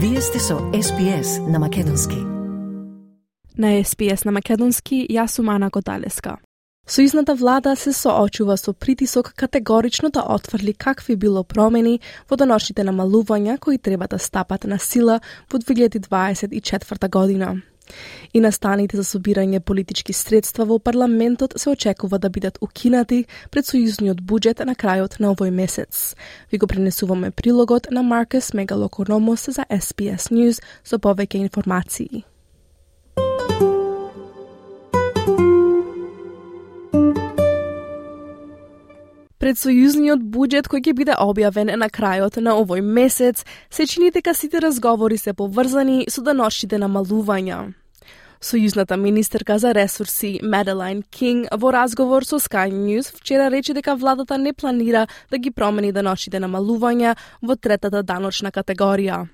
Вие сте со SPS на Македонски. На СПС на Македонски, јас сум Ана Коталеска. Сојузната влада се соочува со притисок категорично да отврли какви било промени во доношните намалувања кои треба да стапат на сила во 2024 година. И настаните за собирање политички средства во парламентот се очекува да бидат укинати пред сојузниот буџет на крајот на овој месец. Ви го пренесуваме прилогот на Маркес Мегалокономос за SBS News со повеќе информации. Пред сојузниот буџет кој ќе биде објавен на крајот на овој месец, се чини дека сите разговори се поврзани со да деношните намалувања. Сојузната министерка за ресурси Маделайн Кинг во разговор со Sky News вчера рече дека владата не планира да ги промени деношните намалувања во третата даночна категорија.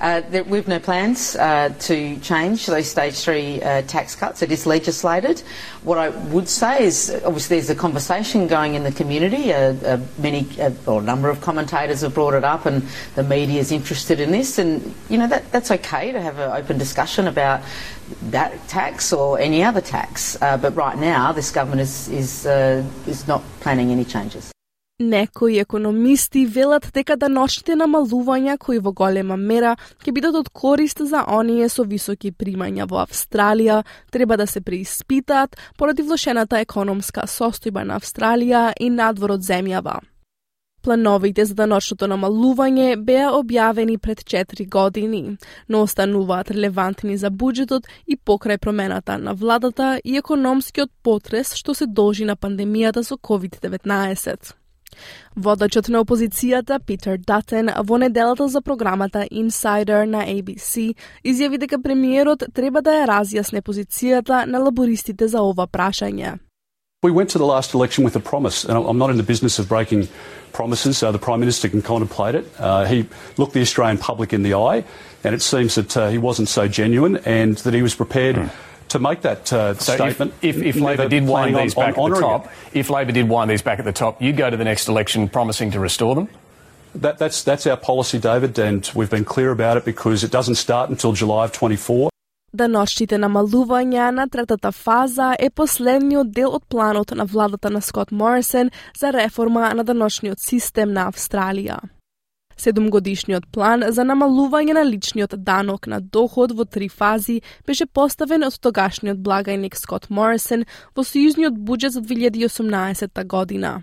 Uh, there, we've no plans uh, to change those stage three uh, tax cuts. It is legislated. What I would say is, obviously, there's a conversation going in the community. Uh, uh, many, uh, or a number of commentators have brought it up, and the media is interested in this. And you know that that's okay to have an open discussion about that tax or any other tax. but right now, this government is is is not planning any changes. Некои економисти велат дека даночните намалувања кои во голема мера ќе бидат од корист за оние со високи примања во Австралија треба да се преиспитаат поради влошената економска состојба на Австралија и надвор од земјава. Плановите за даночното намалување беа објавени пред 4 години, но остануваат релевантни за буџетот и покрај промената на владата и економскиот потрес што се должи на пандемијата со COVID-19. Водачот на опозицијата Питер Датен во неделата за програмата Insider на ABC изјави дека премиерот треба да ја разјасне позицијата на лабористите за ова прашање. We went to the last election with a promise, and I'm not in the business of breaking promises. So the Prime Minister can contemplate it. Uh, he looked the Australian public in the eye, and it seems that uh, he wasn't so genuine and that he was prepared. Mm to make that uh, so statement. If, if, if Labor did wind these on, back on at the top, it. if Labor did wind these back at the top, you go to the next election promising to restore them. That, that's, that's our policy, David, and we've been clear about it because it doesn't start until July of 24. Даношните намалувања на третата фаза е последниот дел од планот на владата на Скот Морисен за реформа на даношниот систем на Австралија. Седумгодишниот план за намалување на личниот данок на доход во три фази беше поставен од тогашниот благајник Скот Морисон во сојузниот буџет за 2018 година.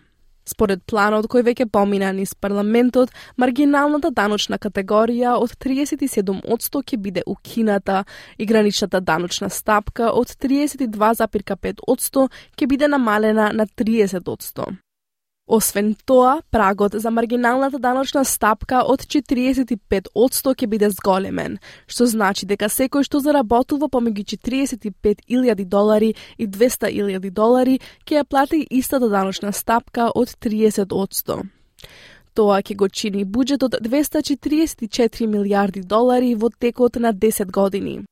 Според планот кој веќе помина низ парламентот, маргиналната даночна категорија од 37% ќе биде укината и граничната даночна стапка од 32,5% ќе биде намалена на 30%. Освен тоа, прагот за маргиналната даночна стапка од 45% ќе биде зголемен, што значи дека секој што заработува помеѓу 45.000 долари и 200.000 долари ќе ја плати истата даночна стапка од 30%. Тоа ќе го чини буџетот 244 милиарди долари во текот на 10 години.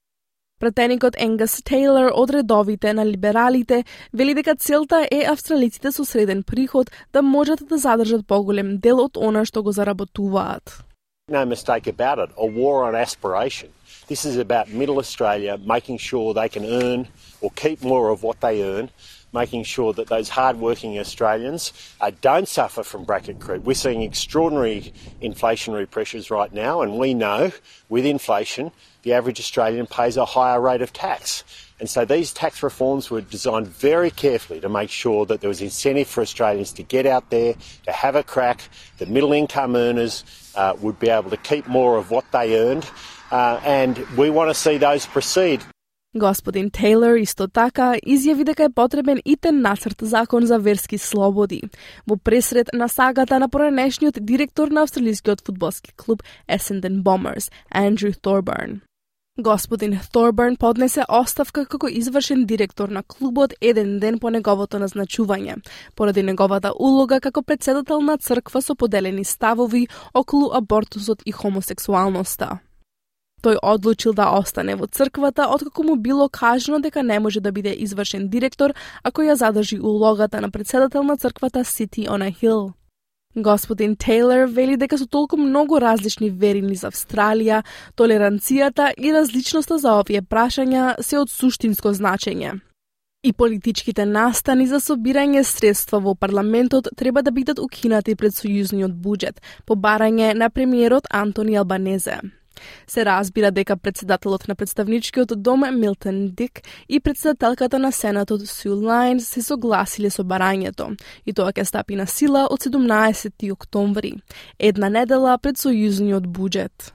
Пратеникот Енгас Тейлор од редовите на либералите вели дека целта е австралиците со среден приход да можат да задржат поголем дел од она што го заработуваат. No mistake about it, a war on aspiration. This is about middle Australia making sure they can earn or keep more of what they earn, making sure that those hard-working Australians uh, don't suffer from bracket creep. We're seeing extraordinary inflationary pressures right now, and we know with inflation the average Australian pays a higher rate of tax. And so these tax reforms were designed very carefully to make sure that there was incentive for Australians to get out there, to have a crack, that middle income earners uh, would be able to keep more of what they earned. Uh, and we want to see those proceed. Господин Тейлор исто така изјави дека е потребен итен нацрт закон за верски слободи во пресред на сагата на поранешниот директор на австралискиот фудбалски клуб Essendon Bombers, Андрю Торберн. Господин Торберн поднесе оставка како извршен директор на клубот еден ден по неговото назначување, поради неговата улога како председател на црква со поделени ставови околу абортусот и хомосексуалноста. Тој одлучил да остане во црквата, откако му било кажано дека не може да биде извршен директор ако ја задржи улогата на председател на црквата City on a Hill. Господин Тейлор вели дека со толку многу различни вери за Австралија, толеранцијата и различноста за овие прашања се од суштинско значење. И политичките настани за собирање средства во парламентот треба да бидат укинати пред сојузниот буџет, по барање на премиерот Антони Албанезе. Се разбира дека председателот на представничкиот дом Милтон Дик и председателката на Сенатот Сю Лайн се согласиле со барањето и тоа ќе стапи на сила од 17 октомври, една недела пред сојузниот буџет.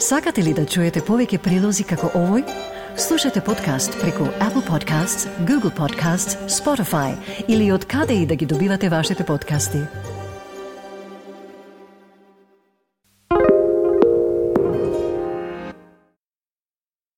Сакате ли да чуете повеќе прилози како овој? Слушате подкаст преку Apple Podcasts, Google Podcasts, Spotify или од каде и да ги добивате вашите подкасти.